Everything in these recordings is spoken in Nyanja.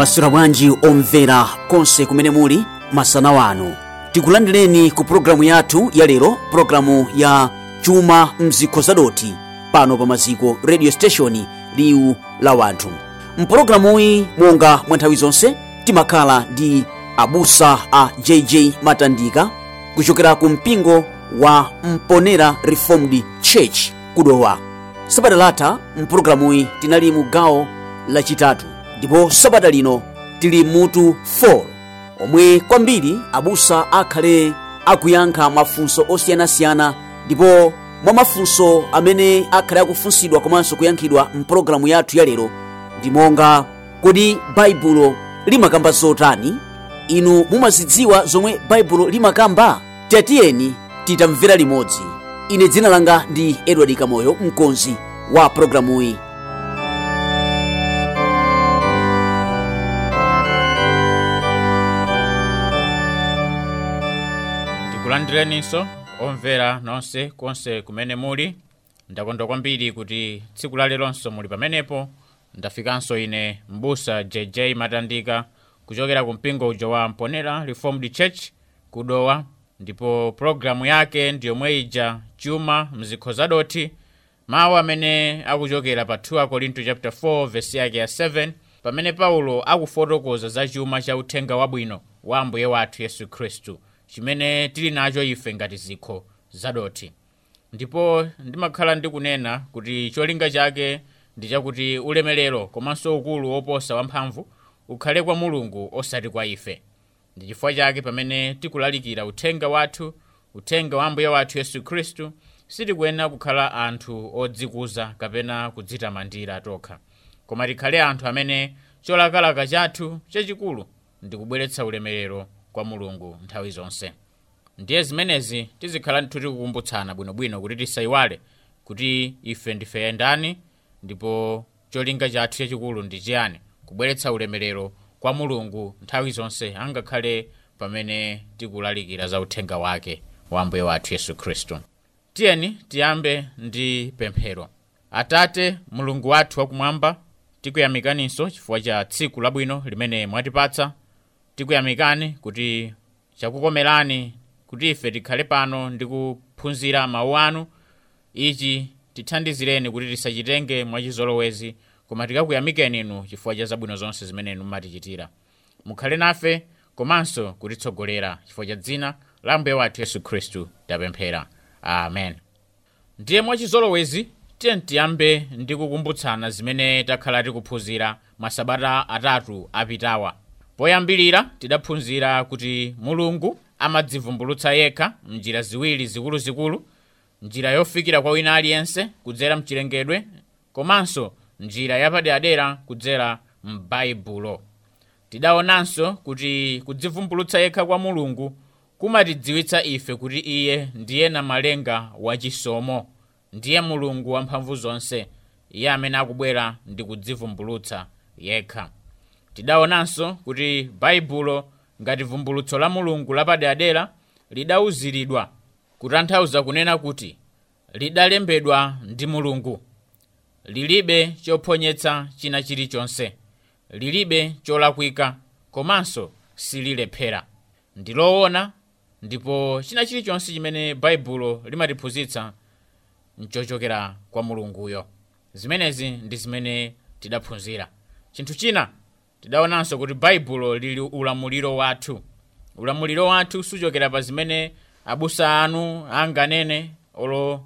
mwaswera bwanji omvera konse kumene muli masana wanu. Tikulandireni ku pologalamu yathu ya lero ya chuma mzikho zadoti pano pa maziko radio station liwu la wanthu. Mpologalamuyi monga mwa nthawi zonse timakhala ndi abusa a jj matandika kuchokera ku mpingo wa mponera reformed church kudowa. Sabata latha mpologalamuyi tinali mu gawo lachitatu ndipo sabata lino tili mutu 4 omwe kwambiri abusa akhale akuyankha mafunso osiyanasiyana ndipo mwa mafunso amene akhale akufunsidwa komanso kuyankhidwa mpologalamu yathu ya lero ndi monga kodi baibulo limakamba zotani? Inu mumazidziwa zomwe baibulo limakamba? Tetiyeni titamvera limodzi. Ine dzina langa ndi edward kamoyo mkonzi wa pologalamuyi tikulandireninso omvera nonse konse kumene muli. Ndakondwa kwambiri kuti tsiku la muli pamenepo ndafikanso ine mbusa jj matandika kuchokera ku mpingo uja wa mponera reformed church kudowa ndipo pologalamu yake ndiyomwe ija chuma mzikho zadoti mawu amene akuchokera pa 2 korinto chapter 4 vesi yake ya 7 pamene paulo akufotokoza za chuma cha uthenga wabwino wa ambuye wathu yesu khristu chimene tili nacho ife ngati zikho zadoti. Ndipo ndimakhala ndikunena kuti cholinga chake ndi chakuti ulemerero komanso ukulu woposa wamphamvu ukhale kwa mulungu osati kwa ife. Ndi chifukwa chake pamene tikulalikira uthenga wathu uthenga wa ambuye wathu yesu khristu sitikuyenera kukhala anthu odzikuza kapena kudzitamandira tokha. Koma tikhale anthu amene cholakalaka chathu chachikulu ndi kubweretsa ulemerero kwa mulungu nthawi zonse. Ndiye zimenezi tizikhala nthu tikukumbutsana bwinobwino kuti tisayiwale kuti ife ndife yendani ndipo cholinga chathu chachikulu ndi chiyani kubweretsa ulemerero kwa mulungu nthawi zonse angakhale pamene tikulalikira za uthenga wake wa ambuye wathu yesu khristu. Tiyeni tiyambe ndi pemphero. Atate mulungu wathu wakumwamba tikuyamikaninso chifukwa cha tsiku labwino limene mwatipatsa tikuyamikani kuti chakukomerani kuti ife tikhale pano ndi kuphunzira mawu anu. Ichi tithandizireni kuti tisachitenge mwachizolowezi koma tikakuyamikeni inu chifukwa cha zabwino zonse zimene inu mumatichitira mukhale nafe komanso kutitsogolera chifukwa cha dzina la mbuye wathu yesu khristu tapemphera. Amen. Ndiye mwachizolowezi tiye tiyambe ndi kukumbutsana zimene takhala tikuphunzira masabata atatu apitawa poyambilira tidaphunzira kuti mulungu amadzivumbulutsa yekha mnjira ziwiri zikuluzikulu njira yofikira kwa wina aliyense kudzera mchilengedwe komanso njira yapaderadera kudzera m'baibulo tidaonanso kuti kudzivumbulutsa yekha kwa mulungu kumatidziwitsa ife kuti iye ndiye namalenga wachisomo ndiye mulungu wamphamvu zonse iye amene akubwera ndi kudzivumbulutsa yekha tidaonanso kuti baibulo ngati vumbulutso la mulungu lapaderadera kutanthauza kunena kuti lidalembedwa ndi mulungu. Lilibe chophonyetsa china chilichonse. Lilibe cholakwika komanso sililephera ndiloona ndipo china chilichonse chimene baibulo limatiphunzitsa nchochokera kwa mulunguyo. Zimenezi ndi zimene tidaphunzira. Chinthu china tidaonanso kuti baibulo lili ulamuliro wathu. Ulamuliro wathu suchokera pa zimene abusa anu anganene olo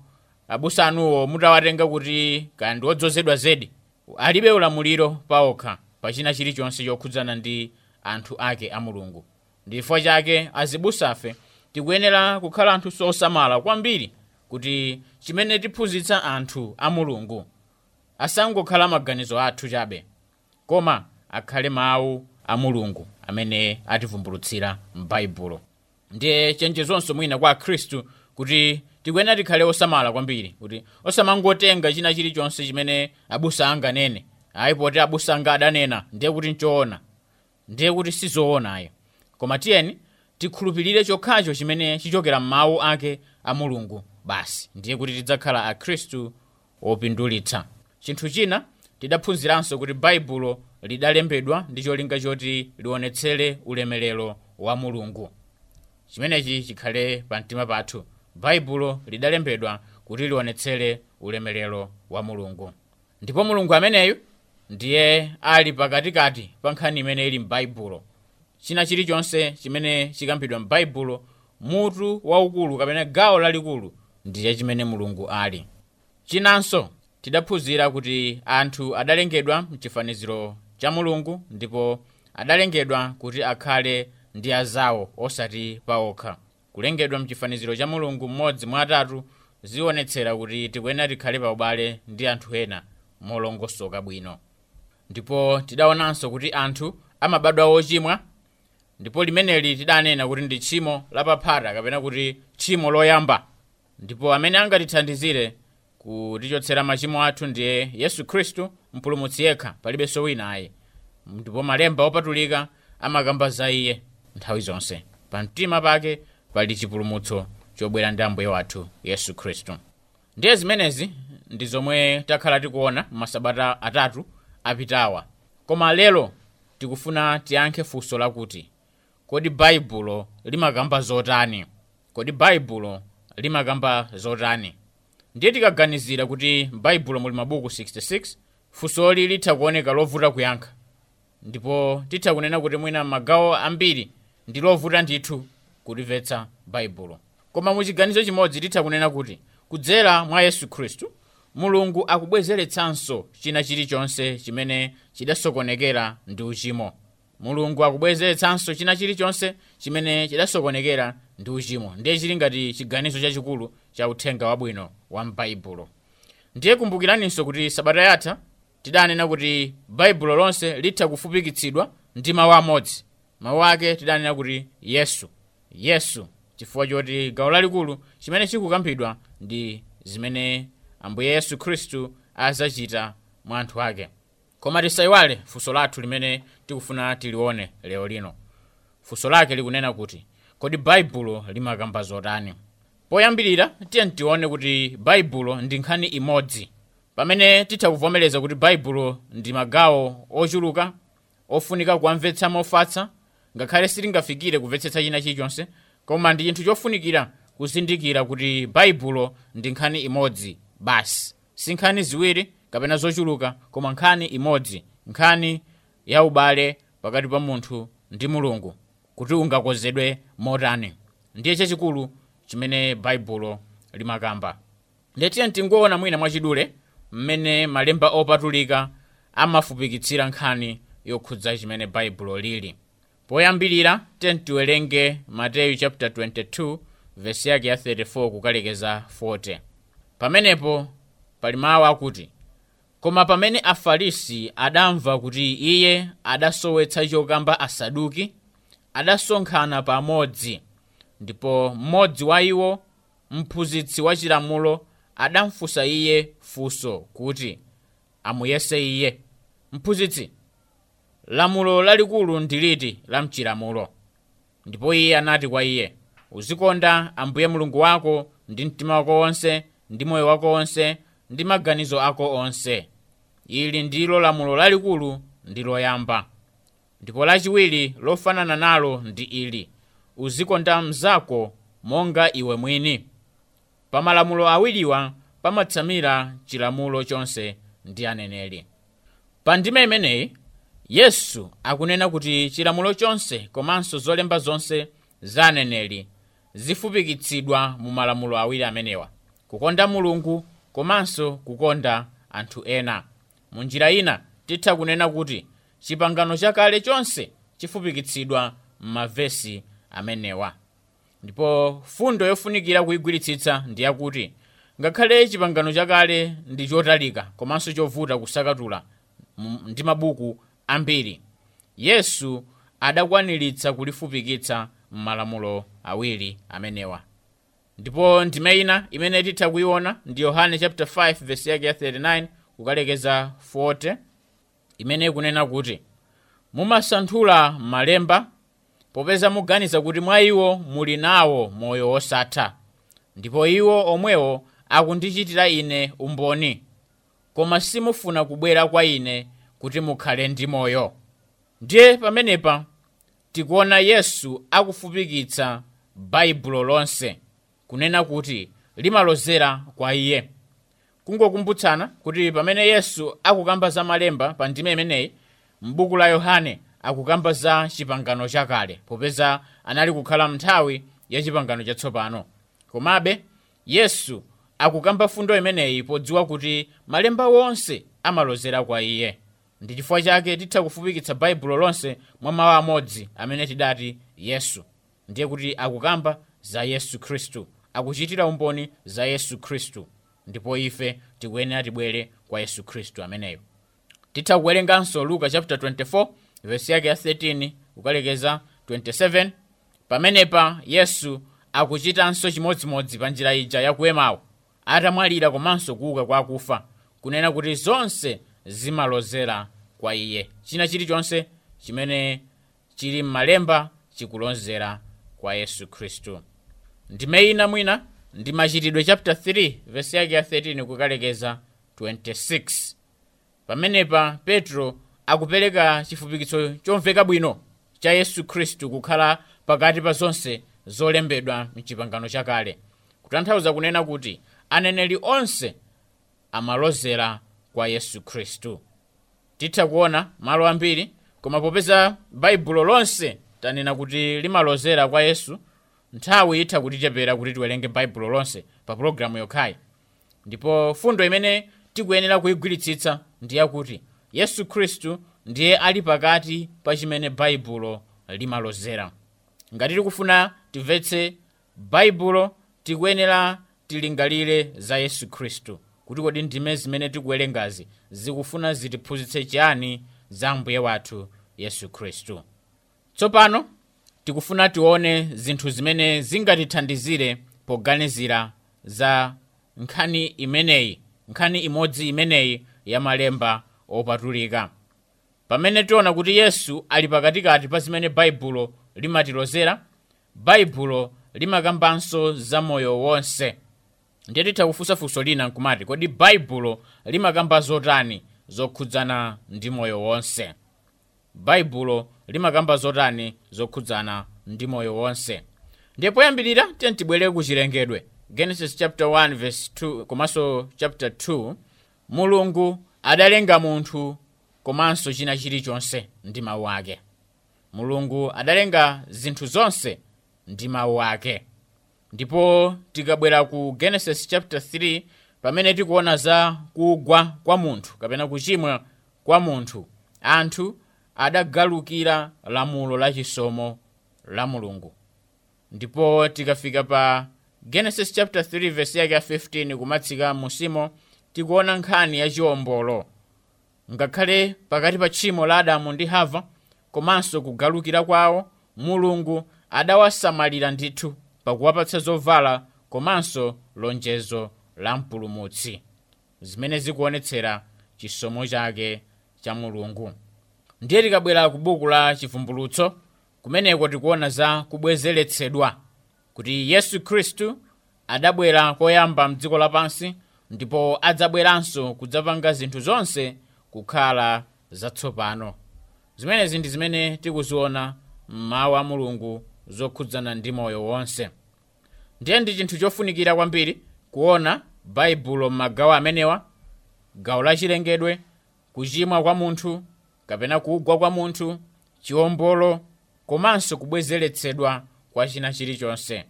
abusa anuwo mutawatenga kuti kaya ndi odzozedwa zedi. Alibe ulamuliro paokha pa china chilichonse chokhudzana ndi anthu ake a mulungu. Ndi chifukwa chake azibusafe tikuyenera kukhala anthu osamala kwambiri kuti chimene tiphunzitsa anthu a mulungu asangokhala maganizo athu chabe. Koma akhale mawu a mulungu amene ativumbulutsira m'baibulo ndiye chenjezonso mwina kwa khristu kuti tikuyenera tikhale osamala kwambiri kuti osamangotenga china chilichonse chimene abusa anganene ayi poti abusa anga adanena ndiye kuti nchoona ndiye kuti sizoonayo. Koma tiyeni tikhulupirire chokhacho chimene chichokera m'mawu ake a mulungu. Basi ndiye kuti tidzakhala akhristu opindulitsa. Chinthu china tidaphunziranso kuti baibulo lidalembedwa ndi cholinga choti lionetsere ulemerero wa mulungu. Chimenechi chikhale pa mtima pathu. Baibulo lidalembedwa kuti lionetsere ulemerero wa mulungu. Ndipo mulungu ameneyu ndiye ali pakatikati pa nkhani imene ili m'baibulo. China chilichonse chimene chikambidwa m'baibulo mutu waukulu kapena gawo lalikulu ndiye chimene mulungu ali. Chinanso tidaphunzira kuti anthu adalengedwa mchifaniziro cha mulungu ndipo adalengedwa kuti akhale ndi azawo osati paokha kulengedwa mchifaniziro cha mulungu mmodzi mwa atatu zionetsera kuti tikuyenera tikhale pa ubale ndi anthu ena molongosoka bwino. Ndipo tidaonanso kuti anthu amabadwa ochimwa ndipo limeneli tidanena kuti ndi tchimo lapaphata kapena kuti tchimo loyamba. Ndipo amene angatithandizire kutichotsera machimo athu ndiye yesu khristu mpulumutsi yekha palibenso wina ayi ndipo malemba opatulika amakamba za iye nthawi zonse. Pa mtima pake pali chipulumutso chobwera ndi ambuye wathu yesu khristu. Ndiye zimenezi ndi zomwe takhala tikuona masabata atatu apitawa. Koma lero tikufuna tiyankhe funso lakuti kodi baibulo limakamba zotani? Kodi baibulo limakamba zotani ndiye tikaganizira kuti m'baibulo muli mabuku 66 funsoli litha kuoneka lovuta kuyankha. Ndipo titha kunena kuti mwina magawo ambiri ndi lovuta ndithu kulimvetsa baibulo koma muchiganizo chimodzi titha kunena kuti kudzera mwa yesu khristu mulungu akubwezeretsanso china chilichonse chimene chidasokonekera ndi uchimo mulungu akubwezeretsanso china chilichonse chimene chidasokonekera ndi uchimo ndiye chili ngati chiganizo chachikulu cha uthenga wabwino wa m'baibulo ndiye kumbukiraninso kuti sabata yatha tidanena kuti baibulo lonse litha kufupikitsidwa ndi mawu amodzi. Mawu ake tidanena kuti yesu. Yesu chifukwa choti gawo lalikulu chimene chikukambidwa ndi zimene ambuye yesu khristu azachita mwa anthu ake koma tisayiwale funso lathu limene tikufuna tilione lero lino. Funso lake likunena kuti kodi baibulo limakamba zotani? Poyambirira tiye tione kuti baibulo ndi nkhani imodzi. Pamene titha kuvomereza kuti baibulo ndi magawo ochuluka ofunika kuwamvetsa mofatsa ngakhale sitingafikire kumvetsetsa china chilichonse koma ndi chinthu chofunikira kuzindikira kuti baibulo ndi nkhani imodzi. Basi si nkhani ziwiri kapena zochuluka koma nkhani imodzi nkhani ya ubale pakati pa munthu ndi mulungu kuti ungakonzedwe motani. Ndiye chachikulu chimene baibulo limakamba. Ndetiye tingoona mwina mwachidule mmene malemba opatulika amafupikitsira nkhani yokhudza chimene baibulo lili. Poyambirira tiye tiwerenge mateyu chapter 22 vesi yake ya 34 kukalekeza 40 pamenepo pali mawu akuti koma pamene afarisi adamva kuti iye adasowetsa chokamba asaduki adasonkhana pamodzi ndipo mmodzi wa iwo mphunzitsi wa chilamulo adamfunsa iye funso kuti amuyese iye. Mphunzitsi lamulo lalikulu ndi liti la mchilamulo? Ndipo iye anati kwa iye uzikonda ambuye mulungu wako ndi mtima wako wonse ndi moyo wako wonse ndi maganizo ako onse ili ndilo lamulo lalikulu ndi loyamba ndipo lachiwiri lofanana nalo ndi ili. Uzikonda mnzako monga iwe mwini. Pa malamulo awiriwa pamatsamira chilamulo chonse ndi aneneri. Pa ndima imeneyi yesu akunena kuti chilamulo chonse komanso zolemba zonse za aneneri zifupikitsidwa mu malamulo awiri amenewa. Kukonda mulungu komanso kukonda anthu ena mu njira ina titha kunena kuti chipangano chakale chonse chifupikitsidwa m'mavesi amenewa. Ndipo fundo yofunikira kuyigwiritsitsa ndi yakuti ngakhale chipangano chakale ndi chotalika komanso chovuta kusakatula ndi mabuku ambiri yesu adakwaniritsa kulifupikitsa m'malamulo awiri amenewa. Ndipo ndime ina imene titha kuiona ndi yohane chapter 5 verse yake ya 39 kukalekeza 40 imene ikunena kuti mumasanthula malemba popeza muganiza kuti mwa iwo muli nawo moyo wosatha ndipo iwo omwewo akundichitira ine umboni koma simufuna kubwera kwa ine kuti mukhale ndi moyo. Ndiye pamenepa tikuona yesu akufupikitsa baibulo lonse kunena kuti limalozera kwa iye kungokumbutsana kuti pamene yesu akukamba za malemba pa ndime imeneyi m'buku la yohane akukamba za chipangano chakale popeza anali kukhala mnthawi ya chipangano chatsopano. Komabe yesu akukamba fundo imeneyi podziwa kuti malemba wonse amalozera kwa iye. Ndi chifukwa chake titha kufupikitsa baibulo lonse mwa mawu amodzi amene tidati yesu. Ndiye kuti akukamba za yesu khristu akuchitira umboni za yesu khristu ndipo ife tikuyenera tibwere kwa yesu khristu. Ameneyo. Titha kuwerenganso luka chapter 24 vesi yake ya 13 kukalekeza 27 pamenepa yesu akuchitanso chimodzimodzi pa njira ija yakuemawo atamwalira komanso kuuka kwa akufa kunena kuti zonse zimalozera kwa iye. China chilichonse chimene chili m'malemba chikulozera kwa yesu khristu. Ndime ina mwina ndi machitidwe chapter 3 vesi yake ya 13 kukalekeza 26 pamenepa petro akupereka chifupikitso chomveka bwino cha yesu khristu kukhala pakati pa zonse zolembedwa mchipangano chakale kutanthauza kunena kuti aneneri onse amalozera kwa yesu khristu. Titha kuona malo ambiri koma popeza baibulo lonse tanena kuti limalozera kwa yesu nthawi itha kutichepera kuti tiwerenge baibulo lonse pa pulogalamu yokhayi. Ndipo fundo imene tikuyenera kuyigwiritsitsa ndi yakuti yesu khristu ndiye ali pakati pa chimene baibulo limalozera. Ngati tikufuna timvetse baibulo tikuyenera tilingalire za yesu khristu. Kuti kodi ndime zimene tikuwerengazi zikufuna zitiphunzitse chiyani za mbuye wathu yesu khristu. Tsopano tikufuna tione zinthu zimene zingatithandizire poganizira za nkhani imeneyi nkhani imodzi imeneyi ya malemba opatulika. Pamene tiona kuti yesu ali pakatikati pa zimene baibulo limatilozera baibulo limakambanso za moyo wonse. Ndiye titha kufunsa funso lina nkumati kodi baibulo limakamba zotani zokhudzana ndi moyo wonse baibulo limakamba zotani zokhudzana ndi moyo wonse. Ndiye poyambirira tiye tibwere ku chilengedwe genesis chapter 1 verse 2 komanso chapter 2 mulungu adalenga munthu komanso china chilichonse ndi mawu ake. Mulungu adalenga zinthu zonse ndi mawu ake. Ndipo tikabwera ku genesis chapter 3 pamene tikuona za kugwa kwa munthu kapena kuchimwa kwa munthu. Anthu adagalukira lamulo la chisomo la mulungu. Ndipo tikafika pa genesis chapter 3 verse yake ya 15 kumatsika musimo tikuona nkhani ya chiwombolo. Ngakhale pakati pa tchimo la adamu ndi hava komanso kugalukira kwawo mulungu adawasamalira ndithu pakuwapatsa zovala komanso lonjezo la mpulumutsi. Zimene zikuonetsera chisomo chake cha mulungu ndiye tikabwera ku buku la chivumbulutso kumeneko tikuona za kubwezeretsedwa kuti yesu khristu adabwera koyamba mdziko lapansi ndipo adzabweranso kudzapanga zinthu zonse kukhala zatsopano. Zimenezi ndi zimene tikuziona m'mawu a mulungu zokhudzana ndi moyo wonse. Ndiye ndi chinthu chofunikira kwambiri kuona baibulo m'magawo amenewa gawo la chilengedwe kuchimwa kwa munthu kapena kugwa kwa munthu chiwombolo komanso kubwezeretsedwa kwa china chilichonse.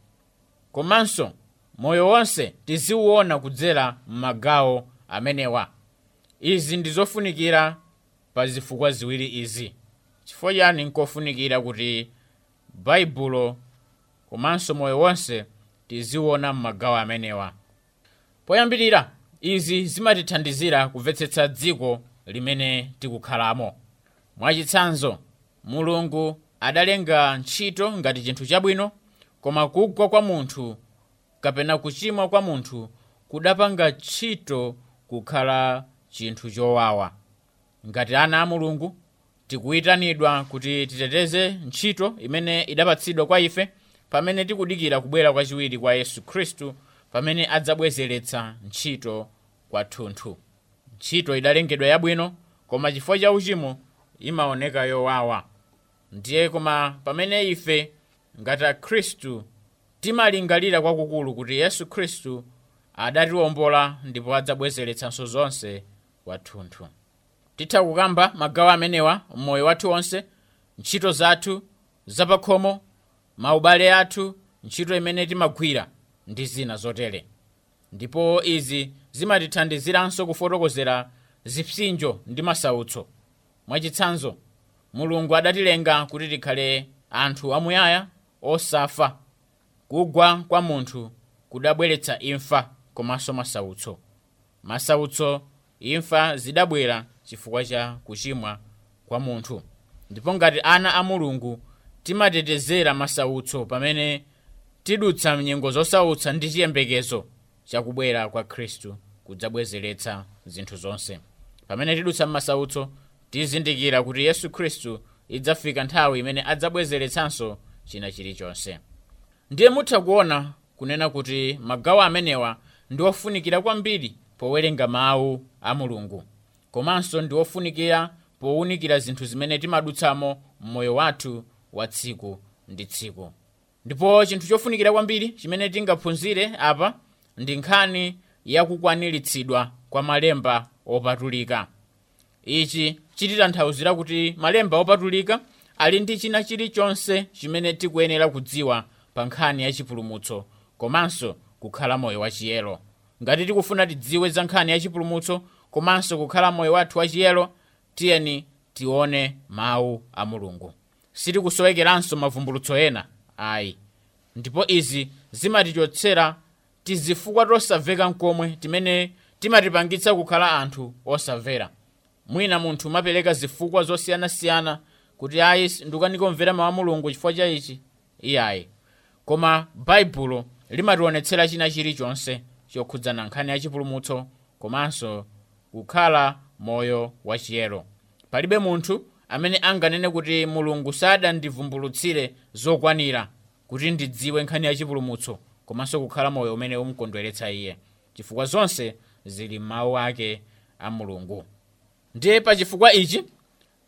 Komanso moyo wonse tiziwuona kudzera m'magawo amenewa. Izi ndi zofunikira pa zifukwa ziwiri izi. Chifukwa chani nkofunikira kuti baibulo komanso moyo wonse tiziwuona m'magawo amenewa? Poyambirira izi zimatithandizira kumvetsetsa dziko limene tikukhalamo mwachitsanzo mulungu adalenga ntchito ngati chinthu chabwino koma kugwa kwa munthu kapena kuchimwa kwa munthu kudapanga ntchito kukhala chinthu chowawa. Ngati ana a mulungu tikuyitanidwa kuti titeteze ntchito imene idapatsidwa kwa ife pamene tikudikira kubwera kwachiwiri kwa yesu khristu pamene adzabwezeretsa ntchito kwathunthu ntchito idalengedwa yabwino koma chifukwa cha uchimo imaoneka yowawa. Ndiye koma pamene ife ngati akhristu timalingalira kwakukulu kuti yesu khristu adatiwombola ndipo adzabwezeretsanso zonse kwathunthu titha kukamba magawo amenewa mmoyo wathu wonse ntchito zathu zapakhomo maubale athu ntchito imene timagwira ndi zina zotere. Ndipo izi zimatithandiziranso kufotokozera zipsinjo ndi masautso mwachitsanzo mulungu adatilenga kuti tikhale anthu amuyaya osafa kugwa kwa munthu kudabweretsa imfa komanso masautso. Masautso imfa zidabwera chifukwa cha kuchimwa kwa munthu. Ndipo ngati ana a mulungu timatetezera masautso pamene tidutsa mnyengo zosautsa ndi chiyembekezo chakubwera kwa khristu kudzabwezeretsa zinthu zonse. Pamene tidutsa m'masautso tizindikira kuti yesu khristu idzafika nthawi imene adzabwezeretsanso china chilichonse ndiye mutha kuona kunena kuti magawo amenewa ndi ofunikira kwambiri powerenga mawu a mulungu komanso ndi ofunikira powunikira zinthu zimene timadutsamo m'moyo wathu wa tsiku ndi tsiku. Ndipo chinthu chofunikira kwambiri chimene tingaphunzire apa ndi nkhani yakukwaniritsidwa kwa malemba opatulika. Ichi chititanthauzira kuti malemba opatulika ali ndi china chilichonse chimene tikuyenera kudziwa pa nkhani ya chipulumutso komanso kukhala moyo wachiyero ngati tikufuna tidziwe za nkhani ya chipulumutso komanso kukhala moyo wathu wachiyero tiyeni tione mawu a mulungu. Sitikusowekeranso mavumbulutso ena ayi. Ndipo izi zimatichotsera tizifukwa tosamveka nkomwe timene timatipangitsa kukhala anthu osamvera mwina munthu umapereka zifukwa zosiyanasiyana kuti ayi ndikanikomvera mawu a mulungu chifukwa cha ichi? Iyayi koma baibulo limationetsera china chilichonse chokhudzana nkhani ya chipulumutso komanso kukhala moyo wachiyero palibe munthu amene anganene kuti mulungu sadandivumbulutsire zokwanira kuti ndidziwe nkhani ya chipulumutso komanso kukhala moyo umene umkondweretsa iye chifukwa zonse zili m'mawu ake a mulungu ndiye pa chifukwa ichi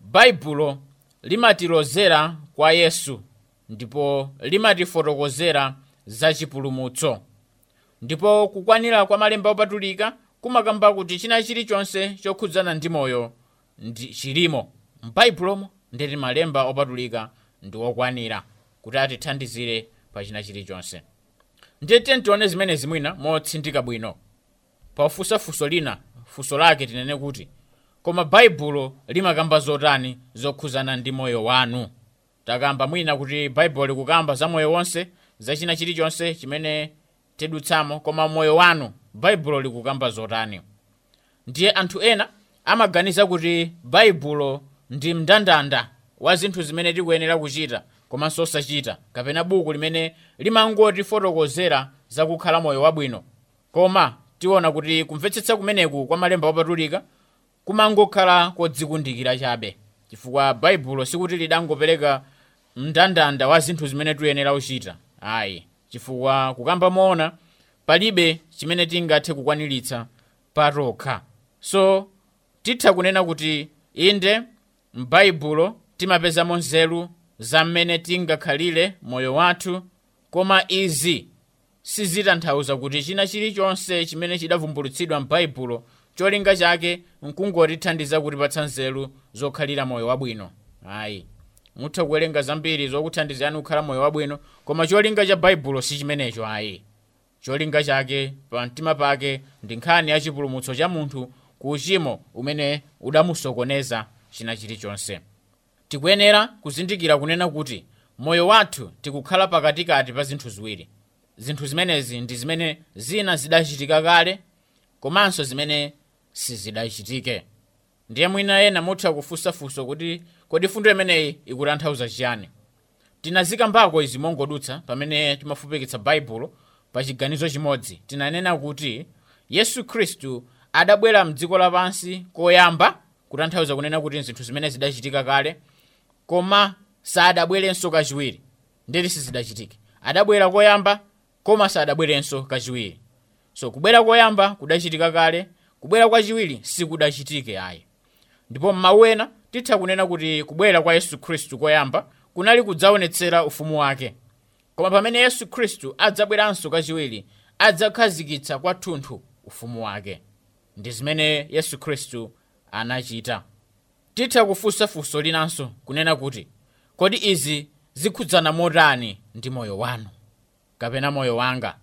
baibulo limatilozera kwa yesu ndipo limatifotokozera za ndipo kukwanira kwa malemba opatulika kumakamba kuti china chilichonse chokhudzana ndi moyo ndi chilimo. M'baibulomo ndeti malemba opatulika ndi okwanira kuti atithandizire pa china chilichonse ndiye tione zimenezi mwina motsindika bwino. Pafunsa funso lina funso lake tinene kuti koma baibulo limakamba zotani zokhudzana ndi moyo wanu. Takamba mwina kuti baibulo likukamba za moyo wonse za china chilichonse chimene tidutsamo koma moyo wanu baibulo likukamba zotani. Ndiye anthu ena amaganiza kuti baibulo ndi mndandanda wa zinthu zimene tikuyenera kuchita komanso osachita kapena buku limene limangotifotokozera za kukhala moyo wabwino. Koma tiona kuti kumvetsetsa kumeneku kwa malemba opatulika kumangokhala kodzikundikira chabe. Chifukwa baibulo sikuti lidangopereka mndandanda wa zinthu zimene tiyenera kuchita. Ayi chifukwa kukamba moona palibe chimene tingathe kukwaniritsa patokha so titha kunena kuti inde m'baibulo timapezamo nzeru za mmene tingakhalire moyo wathu koma izi sizitanthauza kuti china chilichonse chimene chidavumbulutsidwa m'baibulo cholinga chake nkungotithandiza kutipatsa nzeru zokhalira moyo wabwino. Ayi mutha kuwerenga zambiri zokuthandizani kukhala moyo wabwino koma cholinga cha baibulo si chimenecho ayi cholinga chake pa mtima pake ndi nkhani ya chipulumutso cha munthu ku uchimo umene udamusokoneza china chilichonse. Tikuyenera kuzindikira kunena kuti moyo wathu tikukhala pakatikati pa zinthu ziwiri. Zinthu zimenezi ndi zimene zina zidachitika kale komanso zimene sizidachitike ndiye mwina ena mutha kufunsafunso kuti kodi fundo imeneyi ikutanthauza chiyani? Tinazikambako izi mongodutsa pamene timafupikitsa baibulo pa chiganizo chimodzi. Tinanena kuti yesu khristu adabwera mdziko lapansi koyamba kutanthauza kunena kuti zinthu zimene zidachitika kale koma sadabwerenso kachiwiri. Ndeti sizidachitike adabwera koyamba koma sadabwerenso kachiwiri. So kubwera koyamba kudachitika kale kubwera kwachiwiri sikudachitike ayi. Ndipo m'mawu ena titha kunena kuti kubwera kwa yesu khristu koyamba kunali kudzaonetsera ufumu wake. Koma pamene yesu khristu adzabweranso kachiwiri adzakhazikitsa kwathunthu ufumu wake. Ndi zimene yesu khristu anachita. Titha kufunsa funso linanso kunena kuti kodi izi zikhudzana motani ndi moyo wanu? Kapena moyo wanga?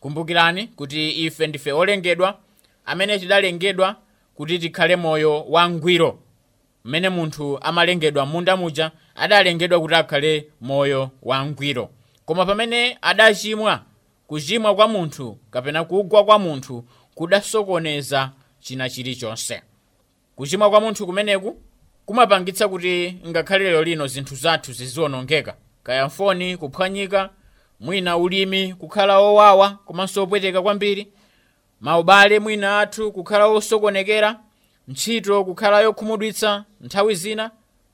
Kumbukirani kuti ife ndife olengedwa amene tidalengedwa kuti tikhale moyo wangwiro mmene munthu amalengedwa munda muja adalengedwa kuti akhale moyo wangwiro koma pamene adachimwa kuchimwa kwa munthu kapena kugwa kwa munthu kudasokoneza china chilichonse. Kuchimwa kwa munthu kumeneku kumapangitsa kuti ngakhale lero lino zinthu zathu ziziwonongeka kaya foni kuphwanyika mwina ulimi kukhala owawa komanso opweteka kwambiri maubale mwina athu kukhala osokonekera ntchito kukhala yokhumudwitsa nthawi zina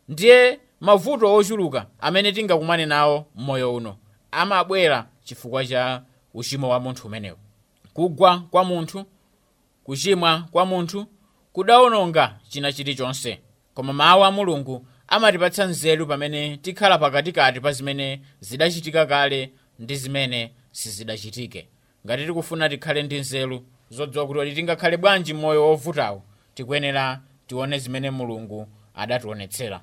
ndiye mavuto ochuluka amene tingakumane nawo m'moyo uno amabwera chifukwa cha uchimo wa munthu umenewu. Kugwa kwa munthu kuchimwa kwa munthu kudawononga china chilichonse koma mawu a mulungu amatipatsa nzeru pamene tikhala pakatikati pa zimene zidachitika kale ndi zimene sizidachitike. Ngati tikufuna tikhale ndi nzeru zodziwa kuti oti tingakhale bwanji m'moyo wovutawu tikuyenera tione zimene mulungu adationetsera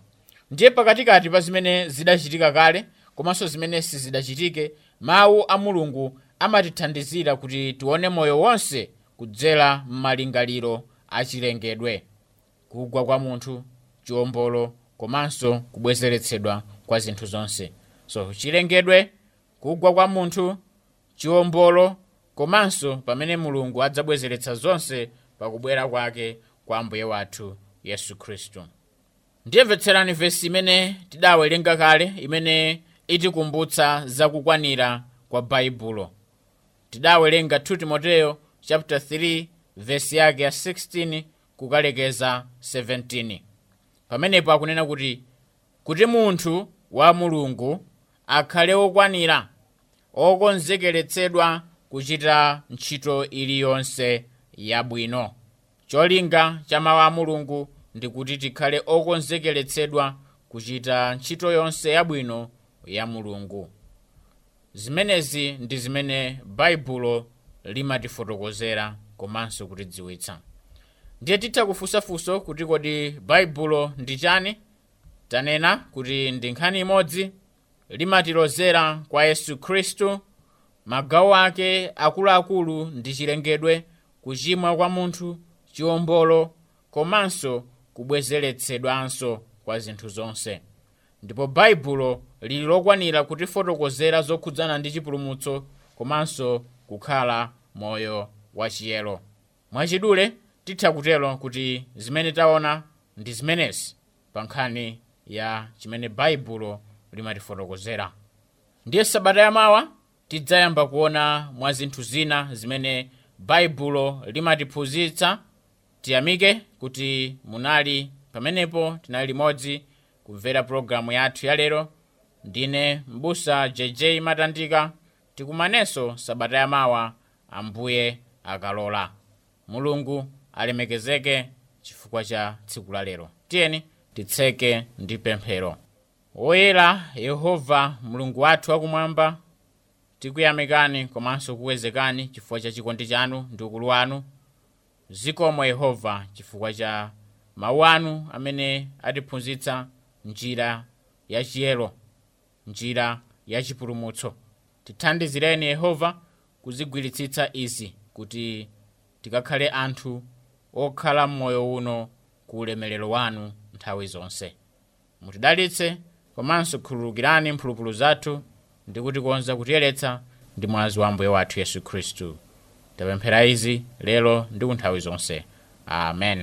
ndiye pakatikati pa zimene zidachitika kale komanso zimene sizidachitike mawu a mulungu amatithandizira kuti tione moyo wonse kudzera m'malingaliro achilengedwe kugwa kwa munthu chiwombolo komanso kubwezeretsedwa kwa zinthu zonse. So chilengedwe kugwa kwa munthu chiwombolo komanso pamene mulungu adzabwezeretsa zonse pakubwera kwake kwa ambuye wathu yesu khristu. Ndiyemvetserani vesi imene tidawerenga kale imene itikumbutsa zakukwanira kwa baibulo. Tidawerenga 2 timoteyo chapter 3 vesi yake ya 16 kukalekeza 17 pamenepo akunena kuti kuti munthu wa mulungu akhale okwanira okonzekeretsedwa kuchita ntchito iliyonse yabwino cholinga cha mawu a mulungu ndi kuti tikhale okonzekeretsedwa kuchita ntchito yonse yabwino ya mulungu. Zimenezi ndi zimene baibulo limatifotokozera komanso kutidziwitsa. Ndiye titha kufunsafunso kuti kodi baibulo ndi chani? Tanena kuti ndi nkhani imodzi limatilozera kwa yesu khristu magawo ake akuluakulu ndi chilengedwe kuchimwa kwa munthu chiwombolo komanso kubwezeretsedwanso kwa zinthu zonse. Ndipo baibulo lili lokwanira kutifotokozera zokhudzana ndi chipulumutso komanso kukhala moyo wachiyero mwachidule titha kutero kuti zimene taona ndi zimenezi pa nkhani ya chimene baibulo limatifotokozera. Ndiye sabata yamawa tidzayamba kuona mwa zinthu zina zimene baibulo limatiphunzitsa tiyamike kuti munali pamenepo tinali limodzi kumvera pologalamu yathu yalero ndine mbusa jj matandika tikumanenso sabata yamawa ambuye akalola. Mulungu alemekezeke chifukwa cha tsiku la lero. Tiyeni titseke ndi pemphero. Woyera yehova mulungu wathu wakumwamba tikuyamikani komanso kukwezekani chifukwa cha chikondi chanu ndi ukulu wanu zikomo yehova chifukwa cha mawu anu amene atiphunzitsa njira yachiyero njira yachipulumutso tithandizireni yehova kuzigwiritsitsa izi kuti tikakhale anthu okhala m'moyo uno ku ulemerero wanu nthawi zonse. Mutidalitse komanso khululukirani mphulupulu zathu ndi kutikonza kutiyeretsa ndi mwazi wa ambuye wathu yesu khristu. Tapemphera izi lero ndi kunthawi zonse. Amen.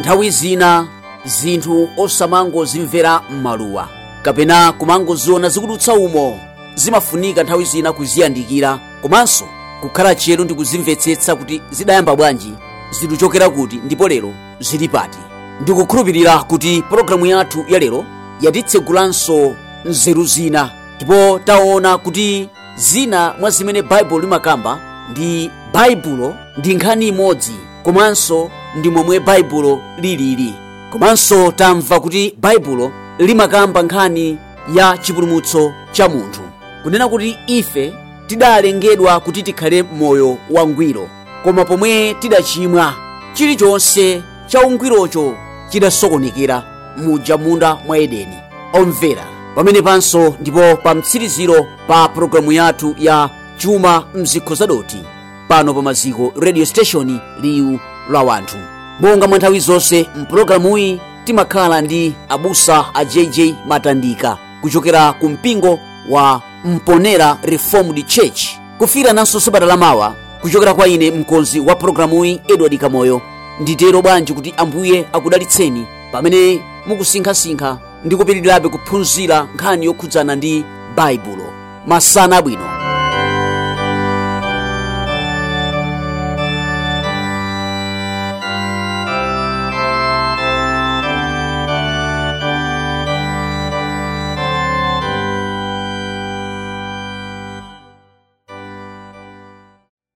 Nthawi zina zinthu osamangozimvera m'maluwa. Kapena kumangoziona zikudutsa umo zimafunika nthawi zina kuziyandikira komanso kukhala chero ndi kuzimvetsetsa kuti zidayamba bwanji zikuchokera kuti ndipo lero zili pati. Ndikukhulupirira kuti pologalamu yathu ya lero yatitsegulanso nzeru zina. Ndipo taona kuti zina mwa zimene baibulo limakamba ndi baibulo ndi nkhani imodzi komanso ndi momwe baibulo lilili. Komanso tamva kuti baibulo limakamba nkhani ya chipulumutso cha munthu. Kunena kuti ife tidalengedwa kuti tikhale moyo wangwiro koma pomwe tidachimwa chilichonse cha ungwirocho chidasokonekera muja munda mwa edeni. Omvera. Pamene panso ndipo pa mtsiriziro pa pologalamu yathu ya chuma mzikho zadoti pano pa maziko radio station liwu la wanthu. Monga mwa nthawi zonse mpulogalamuyi timakhala ndi abusa a jj matandika kuchokera ku mpingo wa mponera reformed church kufira nanso sabata lamawa kuchokera kwa ine mkonzi wa pologalamuyi edward kamoyo. Nditero bwanji kuti ambuye akudalitseni. Pamene mukusinkhasinkha ndi kupitirirabe kuphunzira nkhani yokhudzana ndi baibulo. Masana abwino